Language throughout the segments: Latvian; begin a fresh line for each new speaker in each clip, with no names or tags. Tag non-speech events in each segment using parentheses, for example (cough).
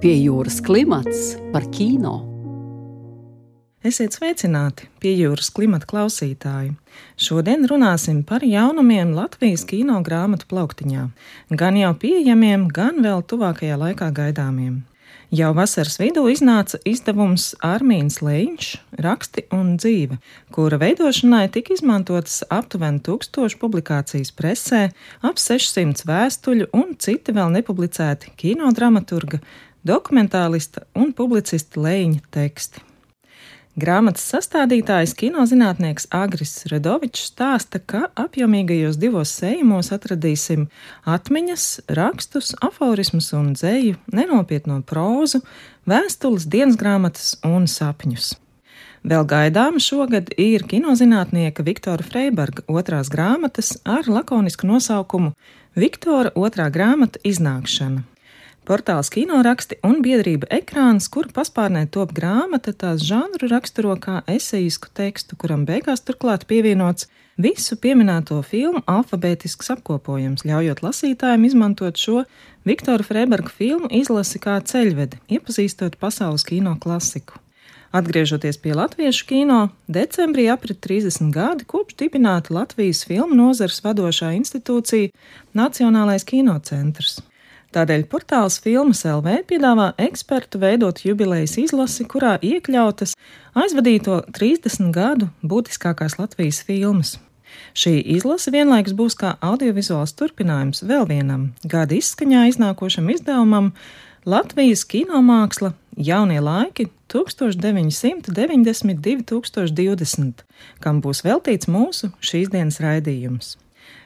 Pie jūras klimats par kino.
Esiet sveicināti, pie jūras klimata klausītāji. Šodien runāsim par jaunumiem Latvijas kino grāmatu plauktiņā. Gan jau pieejamiem, gan vēl tuvākajā laikā gaidāmiem. Jau vasaras vidū iznāca izdevums Armīns Leņš, Raksti un dzīve, kura veidošanai tika izmantotas aptuveni tūkstoši publikācijas presē, ap 600 vēstuļu un citi vēl nepublicēti kinodramaturga, dokumentālista un publicista Lēņa teksti. Grāmatas sastādītājs, kinozinātnieks Agris Redovičs stāsta, ka apjomīgajos divos sējumos atradīsim atmiņas, rakstus, aforismus un dzēju, nenopietno prózu, vēstules, dienas grāmatas un sapņus. Vēl gaidāma šogad ir kinozinātnieka Viktora Freiberga otrās grāmatas ar lakonisku nosaukumu Viktora otrā grāmata iznākšana portāls kinoraksti un biedrība ekrāns, kur paspārnē top grāmata, tās žanru raksturo kā esejisku tekstu, kuram beigās turklāt pievienots visu pieminēto filmu alfabētisks apkopojums, ļaujot lasītājiem izmantot šo Viktora Freiberga filmu izlasi kā ceļvedi, iepazīstot pasaules kino klasiku. Atgriežoties pie latviešu kino, decembrī aprit 30 gadi kopš dibināta Latvijas filmu nozares vadošā institūcija Nacionālais kinocentrs. Tādēļ portāls Filmas LV piedāvā ekspertu veidot jubilejas izlasi, kurā iekļautas aizvadīto 30 gadu būtiskākās Latvijas filmas. Šī izlase vienlaikus būs kā audiovizuāls turpinājums vēl vienam gada izskaņā iznākošam izdevumam Latvijas kinomāksla Jaunie laiki 1992-2020, kam būs veltīts mūsu šīs dienas raidījums.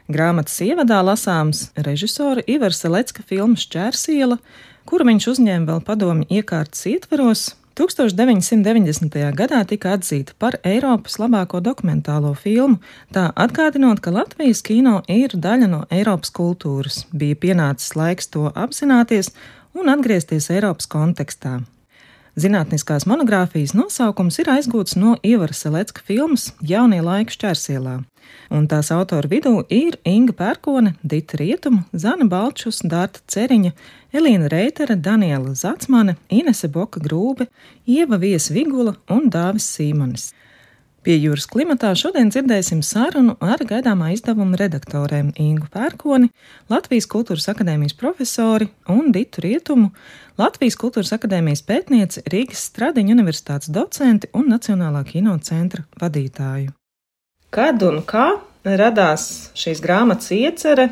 Grāmatas ievadā lasāms režisora Ivara Selecka filmas Čērsiela, kuru viņš uzņēma vēl padomju iekārtas ietveros. 1990. gadā tika atzīta par Eiropas labāko dokumentālo filmu, tā atgādinot, ka Latvijas kino ir daļa no Eiropas kultūras. Bija pienācis laiks to apzināties un atgriezties Eiropas kontekstā. Zinātniskās monogrāfijas nosaukums ir aizgūts no Ivara Selecka filmas Jaunie laiki šķērsielā, un tās autoru vidū ir Inga Pērkone, Dita Rietuma, Zana Balčus, Dārta Ceriņa, Elīna Reitera, Daniela Zacmane, Inese Boka Grūbe, Ieva Vies Vigula un Dāvis Sīmanis. Pie jūras klimatā šodien dzirdēsim sarunu ar gaidāmā izdevuma redaktoriem Ingu Pērkoni, Latvijas Kultūras akadēmijas profesori un Ditu Rietumu, Latvijas Kultūras akadēmijas pētnieci, Rīgas Stradiņa universitātes docenti un Nacionālā kino centra vadītāju. Kad un kā radās šīs grāmatas iecerē,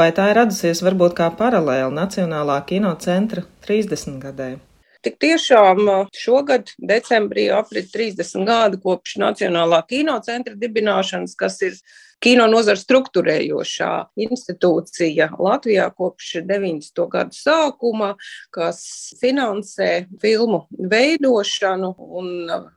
vai tā ir radusies varbūt kā paralēli Nacionālā kino centra 30 gadē?
Tik tiešām šogad, decembrī, aprit 30 gadi kopš Nacionālā kinocentra dibināšanas, kas ir kino nozara struktūrējošā institūcija Latvijā kopš 90. gadu sākuma, kas finansē filmu veidošanu un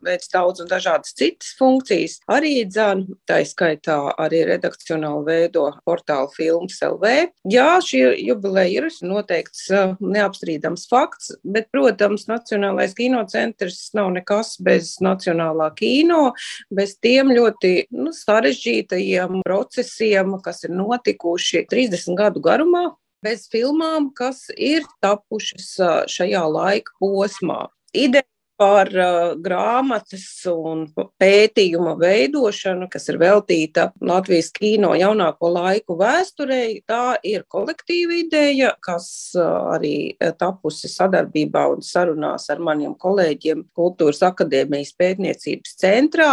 veic daudz un dažādas citas funkcijas. Arī dzan, tā skaitā arī redakcionāli veido portālu filmas LV. Jā, šī jubileja ir noteikts neapstrīdams fakts, bet, protams, Nacionālais kinocentrs nav nekas bez nacionālā kino, bez tiem ļoti nu, sarežģītajiem procesiem, kas ir notikuši 30 gadu garumā, bez filmām, kas ir tapušas šajā laika posmā. Ideja par uh, grāmatas un pētījuma veidošanu, kas ir veltīta Latvijas kino jaunāko laiku vēsturei. Tā ir kolektīva ideja, kas uh, arī tapusi sadarbībā un sarunās ar maniem kolēģiem Kultūras akadēmijas pētniecības centrā.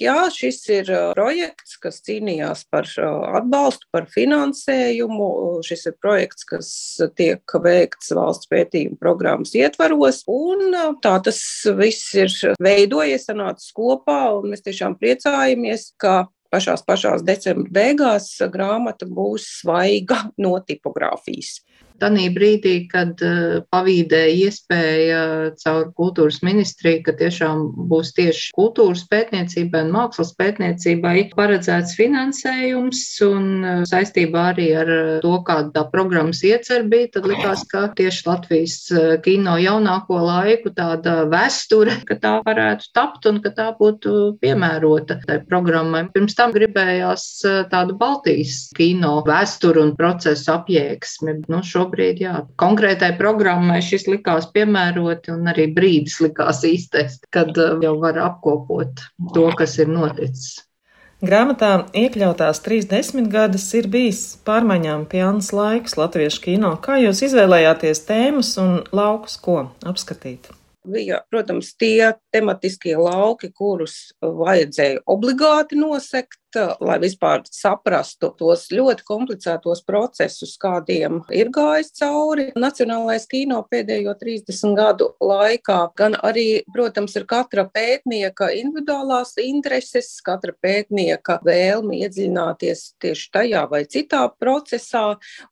Jā, šis ir uh, projekts, kas cīnījās par uh, atbalstu, par finansējumu. Šis ir projekts, kas tiek veikts valsts pētījuma programmas ietvaros, un uh, tā tas viss ir veidojies, sanācis kopā, un mēs tiešām priecājamies, ka pašās pašās decembra beigās grāmata būs svaiga no tipogrāfijas.
Tanī brīdī, kad uh, pavīdēja iespēja caur kultūras ministriju, ka tiešām būs tieši kultūras pētniecībai un mākslas pētniecībai paredzēts finansējums un uh, saistībā arī ar to, kāda tā programmas iecer bija, tad likās, ka tieši Latvijas uh, kino jaunāko laiku tāda vēsture, ka tā varētu tapt un ka tā būtu piemērota tai programmai. Pirms tam gribējās tādu Baltijas kino vēsturu un procesu apjēgsmi. Nu, šobrīd, jā, konkrētai programmai šis likās piemēroti un arī brīdis likās īstais, kad jau var apkopot to, kas ir noticis.
Grāmatā iekļautās trīs desmitgades ir bijis pārmaiņām pilns laiks latviešu kino. Kā jūs izvēlējāties tēmas un laukus, ko apskatīt?
bija, protams, tie tematiskie lauki, kurus vajadzēja obligāti nosekt, lai vispār saprastu tos ļoti komplicētos procesus, kādiem ir gājis cauri Nacionālais kino pēdējo 30 gadu laikā. Gan arī, protams, ir katra pētnieka individuālās intereses, katra pētnieka vēlme iedziļināties tieši tajā vai citā procesā.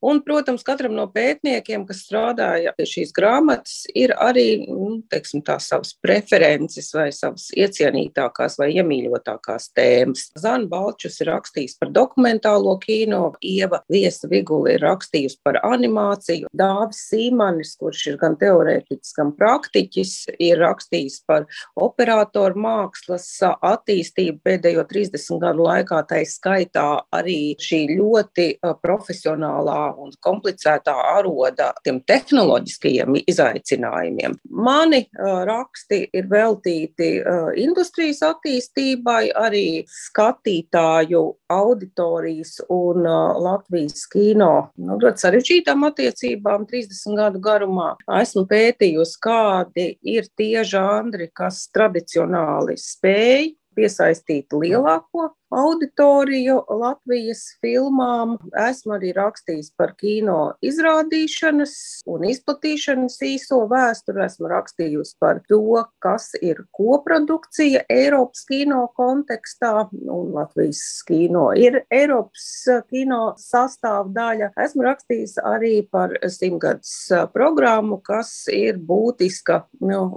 Un, protams, katram no pētniekiem, kas strādāja pie šīs grāmatas, ir arī nu, teiksim, tās savas preferences vai savas iecienītākās vai iemīļotākās tēmas. Zana Balčus ir rakstījis par dokumentālo kino, Ieva Viesa Vigula ir rakstījusi par animāciju, Dāvis Sīmanis, kurš ir gan teorētiķis, gan praktiķis, ir rakstījis par operatoru mākslas attīstību pēdējo 30 gadu laikā, tai skaitā arī šī ļoti profesionālā un komplicētā aroda tiem tehnoloģiskajiem izaicinājumiem. Mani raksti ir veltīti industrijas attīstībai, arī skatītāju auditorijas un Latvijas kino nu, ļoti sarežģītām attiecībām 30 gadu garumā. Esmu pētījusi, kādi ir tie žanri, kas tradicionāli spēj piesaistīt lielāko auditoriju Latvijas filmām. Esmu arī rakstījis par kino izrādīšanas un izplatīšanas īso vēsturi. Esmu rakstījusi par to, kas ir koprodukcija Eiropas kino kontekstā, un Latvijas kino ir Eiropas kino sastāvdaļa. Esmu rakstījis arī par simtgadus programmu, kas ir būtiska nu,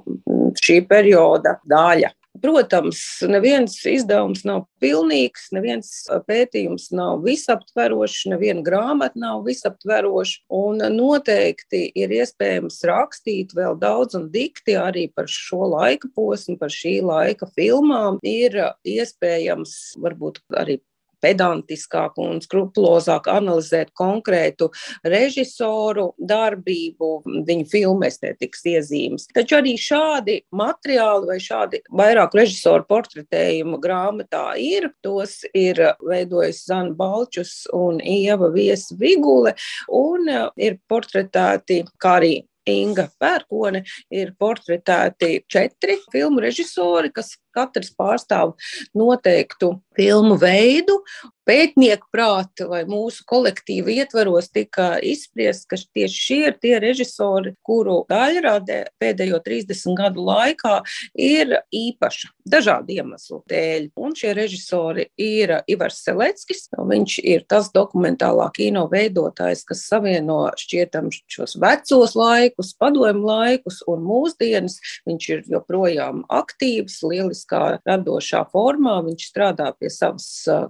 šī perioda daļa. Protams, neviens izdevums nav pilnīgs, neviens pētījums nav visaptverošs, neviena grāmata nav visaptveroša. Un noteikti ir iespējams rakstīt vēl daudz un dikti arī par šo laika posmu, par šī laika filmām. Ir iespējams varbūt arī pedantiskāk un skrupulozāk analizēt konkrētu režisoru darbību, viņa filmu estētikas iezīmes. Taču arī šādi materiāli vai šādi vairāk režisoru portretējumu grāmatā ir. Tos ir veidojis Zana Balčus un Ieva Viesa Vigule un ir portretēti kā arī Inga Pērkone ir portretēti četri filmu režisori, kas katrs pārstāv noteiktu filmu veidu. Pētnieku prāta vai mūsu kolektīva ietvaros tika izspriests, ka tieši šie ir tie režisori, kuru daļradē pēdējo 30 gadu laikā ir īpaša dažādu iemeslu dēļ. Un šie režisori ir Ivars Seleckis. Viņš ir tas dokumentālā kino veidotājs, kas savieno šķietam šos vecos laikus, padomu laikus un mūsdienas. Viņš ir joprojām aktīvs, lieliski kā radošā formā. Viņš strādā pie savas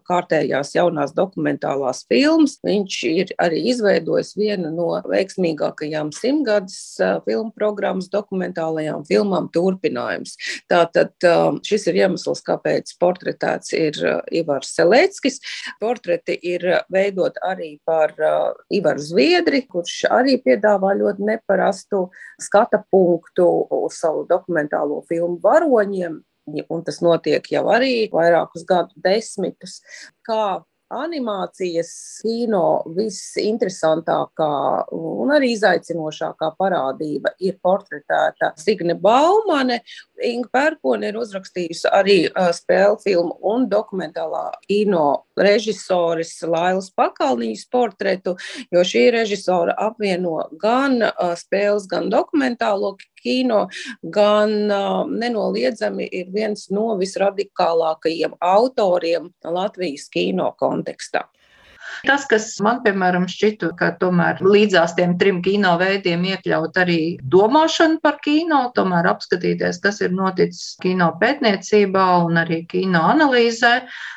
kārtējās jaunās dokumentālās filmas. Viņš ir arī izveidojis vienu no veiksmīgākajām simtgadus filmu programmas dokumentālajām filmām turpinājums. Tātad šis ir iemesls, kāpēc portretēts ir Ivars Selēckis. Portreti ir veidot arī par Ivaru Zviedri, kurš arī piedāvā ļoti neparastu skata punktu uz savu dokumentālo filmu varoņiem un tas notiek jau arī vairākus gadu desmitus, kā animācijas kino visinteresantākā un arī izaicinošākā parādība ir portretēta Signe Baumane. Inga Pērkone ir uzrakstījusi arī spēļu filmu un dokumentālā kino režisoris Lailas Pakalnijas portretu, jo šī režisora apvieno gan spēles, gan dokumentālo kino, gan uh, nenoliedzami ir viens no visradikālākajiem autoriem Latvijas kino kontekstā.
Tas, kas man, piemēram, šķitu, ka tomēr līdzās tiem trim kino veidiem iekļaut arī domāšanu par kino, tomēr apskatīties, kas ir noticis kino pētniecībā un arī kino analīzē.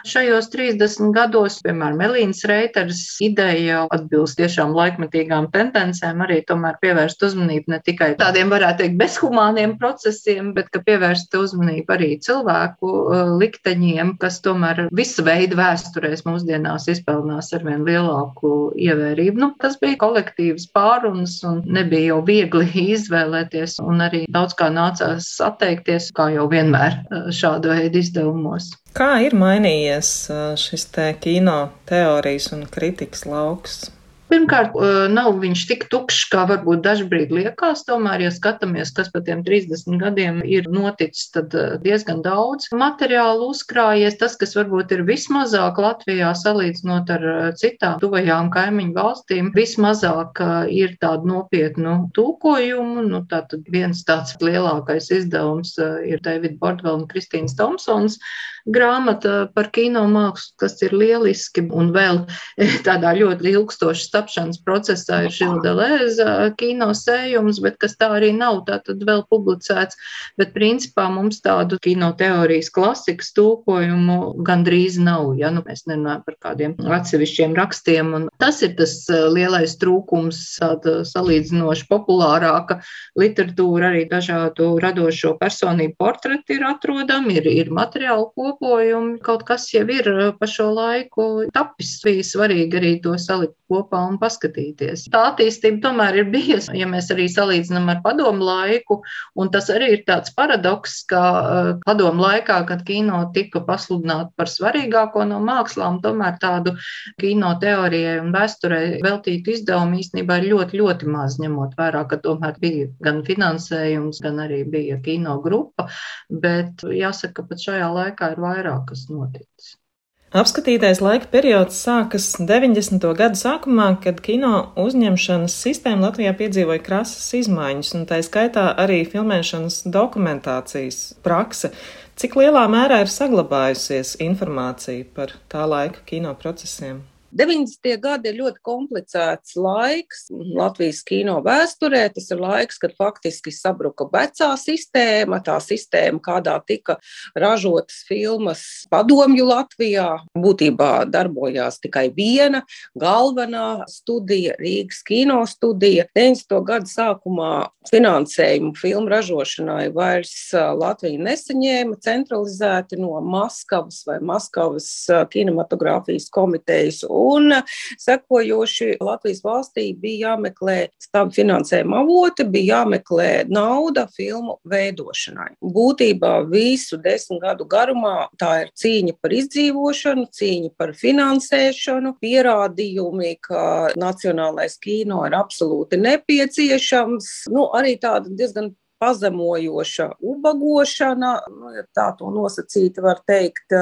Šajos 30 gados, piemēram, Melīnas Reiters ideja atbilst tiešām laikmetīgām tendencēm, arī tomēr pievērst uzmanību ne tikai tādiem, varētu teikt, bezhumāniem procesiem, bet ka pievērst uzmanību arī cilvēku uh, likteņiem, kas tomēr visu veidu vēsturēs mūsdienās izpelnās arvien lielāku ievērību. Nu, tas bija kolektīvs pārunas un nebija jau viegli (laughs) izvēlēties, un arī daudz kā nācās atteikties, kā jau vienmēr šādu veidu izdevumos.
Kā ir mainījies šis te kino teorijas un kritikas lauks?
Pirmkārt, nav viņš tik tukšs, kā varbūt dažbrīd liekas. Tomēr, ja skatāmies, kas par tiem 30 gadiem ir noticis, tad diezgan daudz materiālu uzkrājies. Tas, kas varbūt ir vismazāk Latvijā salīdzinot ar citām tuvajām kaimiņu valstīm, vismazāk ir tādu nopietnu tūkojumu. Nu, tātad viens tāds lielākais izdevums ir Davida Bordvela un Kristīnas Thompsons grāmata par kino mākslu, kas ir lieliski un vēl (laughs) tādā ļoti ilgstoši tapšanas procesā ir Žilda Lēza kino sējums, bet kas tā arī nav, tā tad vēl publicēts. Bet principā mums tādu kino teorijas klasikas tūkojumu gandrīz nav, ja nu mēs nerunājam par kādiem atsevišķiem rakstiem. Un tas ir tas eh, lielais trūkums, tāda salīdzinoši populārāka literatūra, arī dažādu radošo personību portreti ir atrodami, ir, ir materiālu kopojumi, kaut kas jau ir eh, pa šo laiku tapis. Bija svarīgi arī to salikt kopā un paskatīties. Tā attīstība tomēr ir bijusi, ja mēs arī salīdzinām ar padomu laiku, un tas arī ir tāds paradoks, ka uh, padomu laikā, kad kino tika pasludināta par svarīgāko no mākslām, tomēr tādu kino teorijai un vēsturei veltītu izdevumu īstenībā ir ļoti, ļoti maz, ņemot vērā, ka tomēr bija gan finansējums, gan arī bija kino grupa, bet jāsaka, ka pat šajā laikā ir vairāk kas noticis.
Apskatītais laika periods sākas 90. gadu sākumā, kad kino uzņemšanas sistēma Latvijā piedzīvoja krasas izmaiņas, un tā skaitā arī filmēšanas dokumentācijas prakse. Cik lielā mērā ir saglabājusies informācija par tā laika kino procesiem?
90. gadi ir ļoti komplicēts laiks Latvijas kino vēsturē. Tas ir laiks, kad faktiski sabruka vecā sistēma, tā sistēma, kādā tika ražotas filmas padomju Latvijā. Būtībā darbojās tikai viena galvenā studija, Rīgas kino studija. 90. gada sākumā finansējumu filmu ražošanai vairs Latvija nesaņēma centralizēti no Maskavas vai Maskavas kinematogrāfijas komitejas Un sekojoši Latvijas valstī bija jāmeklē stabi finansējuma avoti, bija jāmeklē nauda filmu veidošanai. Būtībā visu desmit gadu garumā tā ir cīņa par izdzīvošanu, cīņa par finansēšanu, pierādījumi, ka nacionālais kino ir absolūti nepieciešams. Nu, arī tāda diezgan pazemojoša ubagošana, nu, tā to nosacīti var teikt,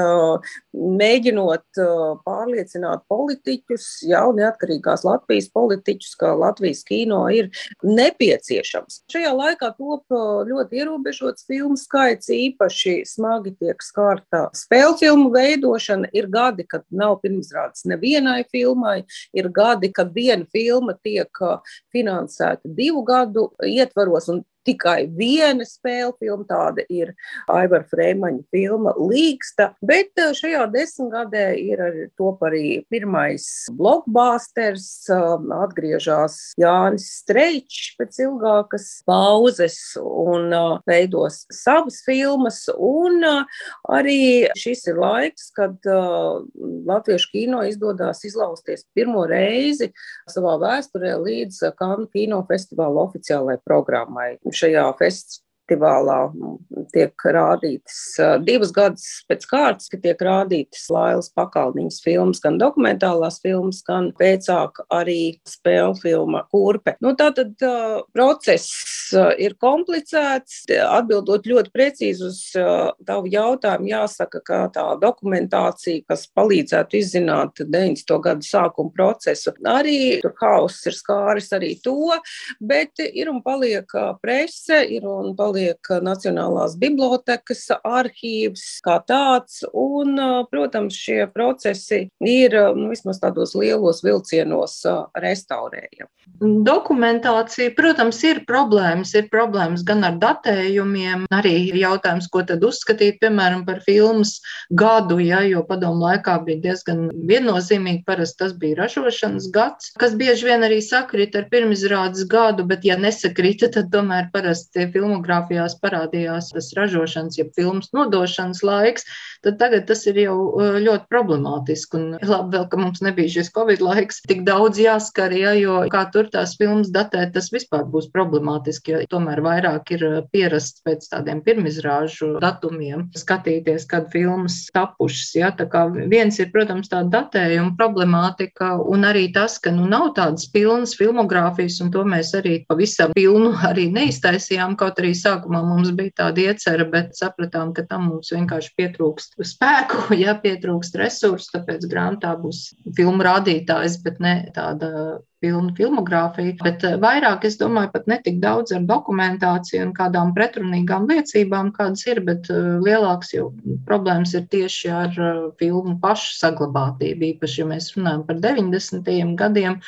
mēģinot pārliecināt politiķus, jau neatkarīgās Latvijas politiķus, ka Latvijas kino ir nepieciešams. Šajā laikā top ļoti ierobežots filmu skaits, īpaši smagi tiek skārta spēļu filmu veidošana. Ir gadi, kad nav pirmizrādes nevienai filmai, ir gadi, kad viena filma tiek finansēta divu gadu ietvaros, un tikai viena spēle filma, tāda ir Aivara Freimaņa filma Līgsta, bet eh, šajā desmitgadē ir arī top arī pirmais blockbusters, um, atgriežas Jānis Streičs pēc ilgākas pauzes un uh, veidos savas filmas, un uh, arī šis ir laiks, kad uh, latviešu kino izdodas izlausties pirmo reizi savā vēsturē līdz Kanu kino festivāla oficiālajai programmai šajā festivālā festivālā nu, tiek rādītas divas gadus pēc kārtas, ka tiek rādītas Lailas pakalniņas filmas, gan dokumentālās filmas, gan pēcāk arī spēļu filma Kurpe. Nu, tātad uh, process uh, ir komplicēts. Atbildot ļoti precīzi uz uh, tavu jautājumu, jāsaka, ka tā dokumentācija, kas palīdzētu izzināt 90. gadu sākuma procesu, arī tur hauss ir skāris arī to, bet ir un paliek prese, ir un paliek paliek Nacionālās bibliotekas arhīvs kā tāds, un, protams, šie procesi ir nu, vismaz tādos lielos vilcienos restaurējami.
Dokumentācija, protams, ir problēmas. Ir problēmas gan ar datējumiem, arī jautājums, ko tad uzskatīt, piemēram, par filmas gadu, ja, jo padomu laikā bija diezgan viennozīmīgi, parasti tas bija ražošanas gads, kas bieži vien arī sakrita ar pirmizrādes gadu, bet ja nesakrita, tad tomēr parasti filmogrāfi fotografijās parādījās tas ražošanas, ja filmas nodošanas laiks, tad tagad tas ir jau ļoti problemātiski. Un labi vēl, ka mums nebija šis Covid laiks tik daudz jāskar, ja, jo kā tur tās filmas datēt, tas vispār būs problemātiski, jo tomēr vairāk ir pierasts pēc tādiem pirmizrāžu datumiem skatīties, kad filmas tapušas. Ja. Tā kā viens ir, protams, tā datējuma problemātika un arī tas, ka nu nav tādas pilnas filmogrāfijas, un to mēs arī pavisam pilnu arī neiztaisījām, kaut arī sākumā mums bija tāda iecerē, bet sapratām, ka tam mums vienkārši pietrūkst spēku, (laughs) ja pietrūkst resursu, tāpēc grāmatā būs filmu rādītājs, bet ne tāda pilnu filmogrāfiju, bet eh, vairāk, es domāju, pat netik daudz ar dokumentāciju un kādām pretrunīgām liecībām, kādas ir, bet eh, lielāks jau problēmas ir tieši ar eh, filmu pašu saglabātību, īpaši, ja mēs runājam par 90. gadiem,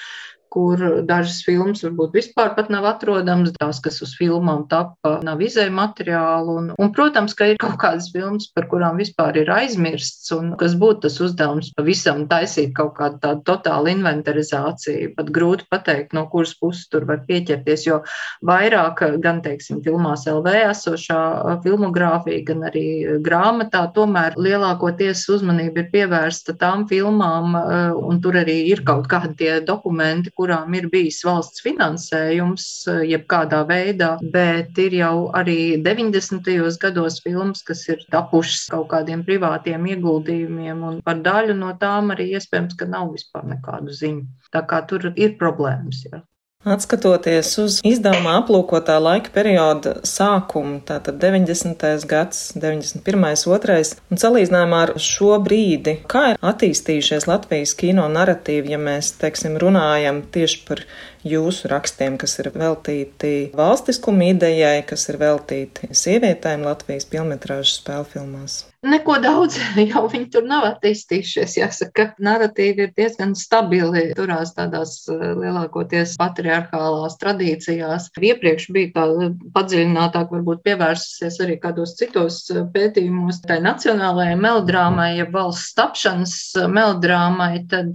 kur dažas filmas varbūt vispār pat nav atrodamas, tās, kas uz filmām tapa, nav izēja materiālu. Un, un, protams, ka ir kaut kādas filmas, par kurām vispār ir aizmirsts, un kas būtu tas uzdevums pavisam taisīt kaut kādu tādu totālu inventarizāciju. Pat grūti pateikt, no kuras puses tur var pieķerties, jo vairāk gan, teiksim, filmās LV esošā filmogrāfija, gan arī grāmatā, tomēr lielākoties uzmanība ir pievērsta tām filmām, un tur arī ir kaut kādi tie dokumenti, kurām ir bijis valsts finansējums, eh, jebkādā veidā, bet ir jau arī 90. gados filmas, kas ir tapušas kaut kādiem privātiem ieguldījumiem, un par daļu no tām arī iespējams, ka nav vispār nekādu ziņu. Tā kā tur ir problēmas. Jā.
Atskatoties uz izdevumā aplūkotā laika perioda sākumu, tātad 90. gads, 91. 2. un salīdzinājumā ar šo brīdi, kā ir attīstījušies Latvijas kino narratīvi, ja mēs, teiksim, runājam tieši par jūsu rakstiem, kas ir veltīti valstiskuma idejai, kas ir veltīti sievietēm Latvijas filmetrāžu spēļu filmās?
Neko daudz (laughs) jau viņi tur nav attīstījušies. Jāsaka, narratīvi ir diezgan stabili, turās tādās eh, lielākoties patriarchālās tradīcijās. Iepriekš bija tā padziļinātāk, varbūt pievērsusies arī kādos citos eh, pētījumos tai nacionālajai melodrāmai, ja valsts tapšanas eh, melodrāmai, tad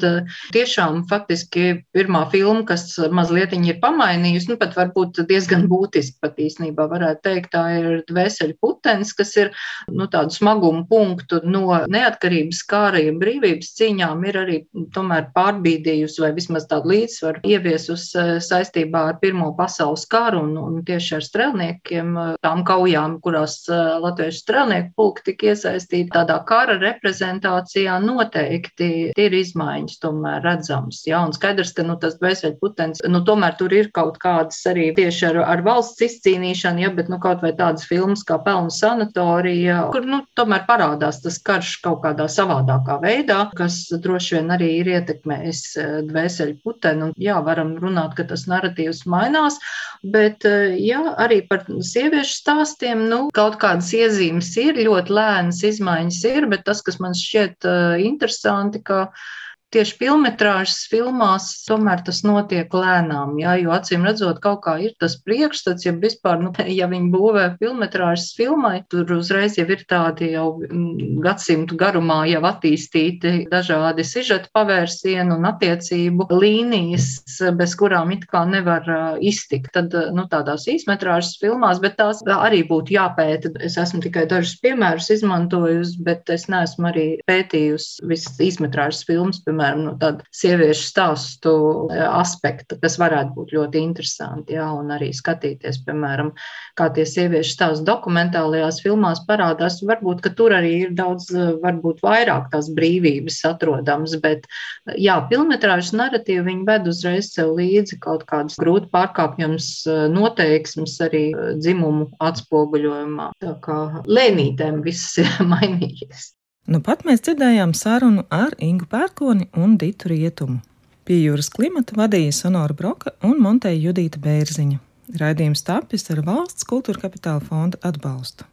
tiešām faktiski pirmā filma, kas mazliet ir pamainījusi, nu pat varbūt diezgan būtiski pat īstenībā varētu teikt, tā ir dvēseļu putenis, kas ir nu, tādu smagumu punktu no neatkarības kārajiem brīvības cīņām ir arī tomēr pārbīdījusi vai vismaz tādu līdzsvaru ieviesus eh, saistībā ar Pirmo pasaules karu un, un tieši ar strelniekiem, eh, tām kaujām, kurās eh, latviešu strelnieku pulki tika iesaistīti tādā kara reprezentācijā noteikti ir izmaiņas tomēr redzams. Jā, un skaidrs, ka nu, tas bezveļu putens, nu tomēr tur ir kaut kādas arī tieši ar, ar valsts izcīnīšanu, ja, bet nu kaut vai tādas filmas kā Pelnu sanatorija, kur nu tomēr parādās tas karš kaut kādā savādākā veidā, kas droši vien arī ir ietekmējis eh, dvēseli putenu. Jā, varam runāt, ka tas narratīvs mainās, bet eh, jā, arī par sieviešu stāstiem, nu, kaut kādas iezīmes ir, ļoti lēnas izmaiņas ir, bet tas, kas man šķiet eh, interesanti, ka Tieši filmetrāžas filmās tomēr tas notiek lēnām, jā, jo acīm redzot, kaut kā ir tas priekšstats, ja vispār, nu, (laughs) ja viņi būvē filmetrāžas filmai, tur uzreiz jau ir tādi jau mm, gadsimtu garumā jau attīstīti dažādi sižeta pavērsieni un attiecību līnijas, bez kurām it kā nevar iztikt. Tad, nu, tādās īsmetrāžas filmās, bet tās arī būtu jāpēta. Es esmu tikai dažus piemērus izmantojusi, bet es neesmu arī pētījusi visas īsmetrāžas filmas, piemēram, piemēram, no tāda sieviešu stāstu e, aspekta, kas varētu būt ļoti interesanti, jā, un arī skatīties, piemēram, kā tie sieviešu stāstu dokumentālajās filmās parādās. Varbūt, ka tur arī ir daudz, e, varbūt vairāk tās brīvības atrodams, bet, jā, filmetrāžas narratīvu viņi ved uzreiz sev līdzi kaut kādas grūti pārkāpjams e, noteiksmes arī dzimumu atspoguļojumā. Tā kā lēnītēm viss (laughs) ir mainījies.
Nu pat mēs dzirdējām sarunu ar Ingu Pērkoni un Ditu Rietumu. Pie jūras klimata vadīja Sonora Broka un Monteja Judīta Bērziņa. Raidījums tapis ar valsts kultūra kapitāla fonda atbalstu.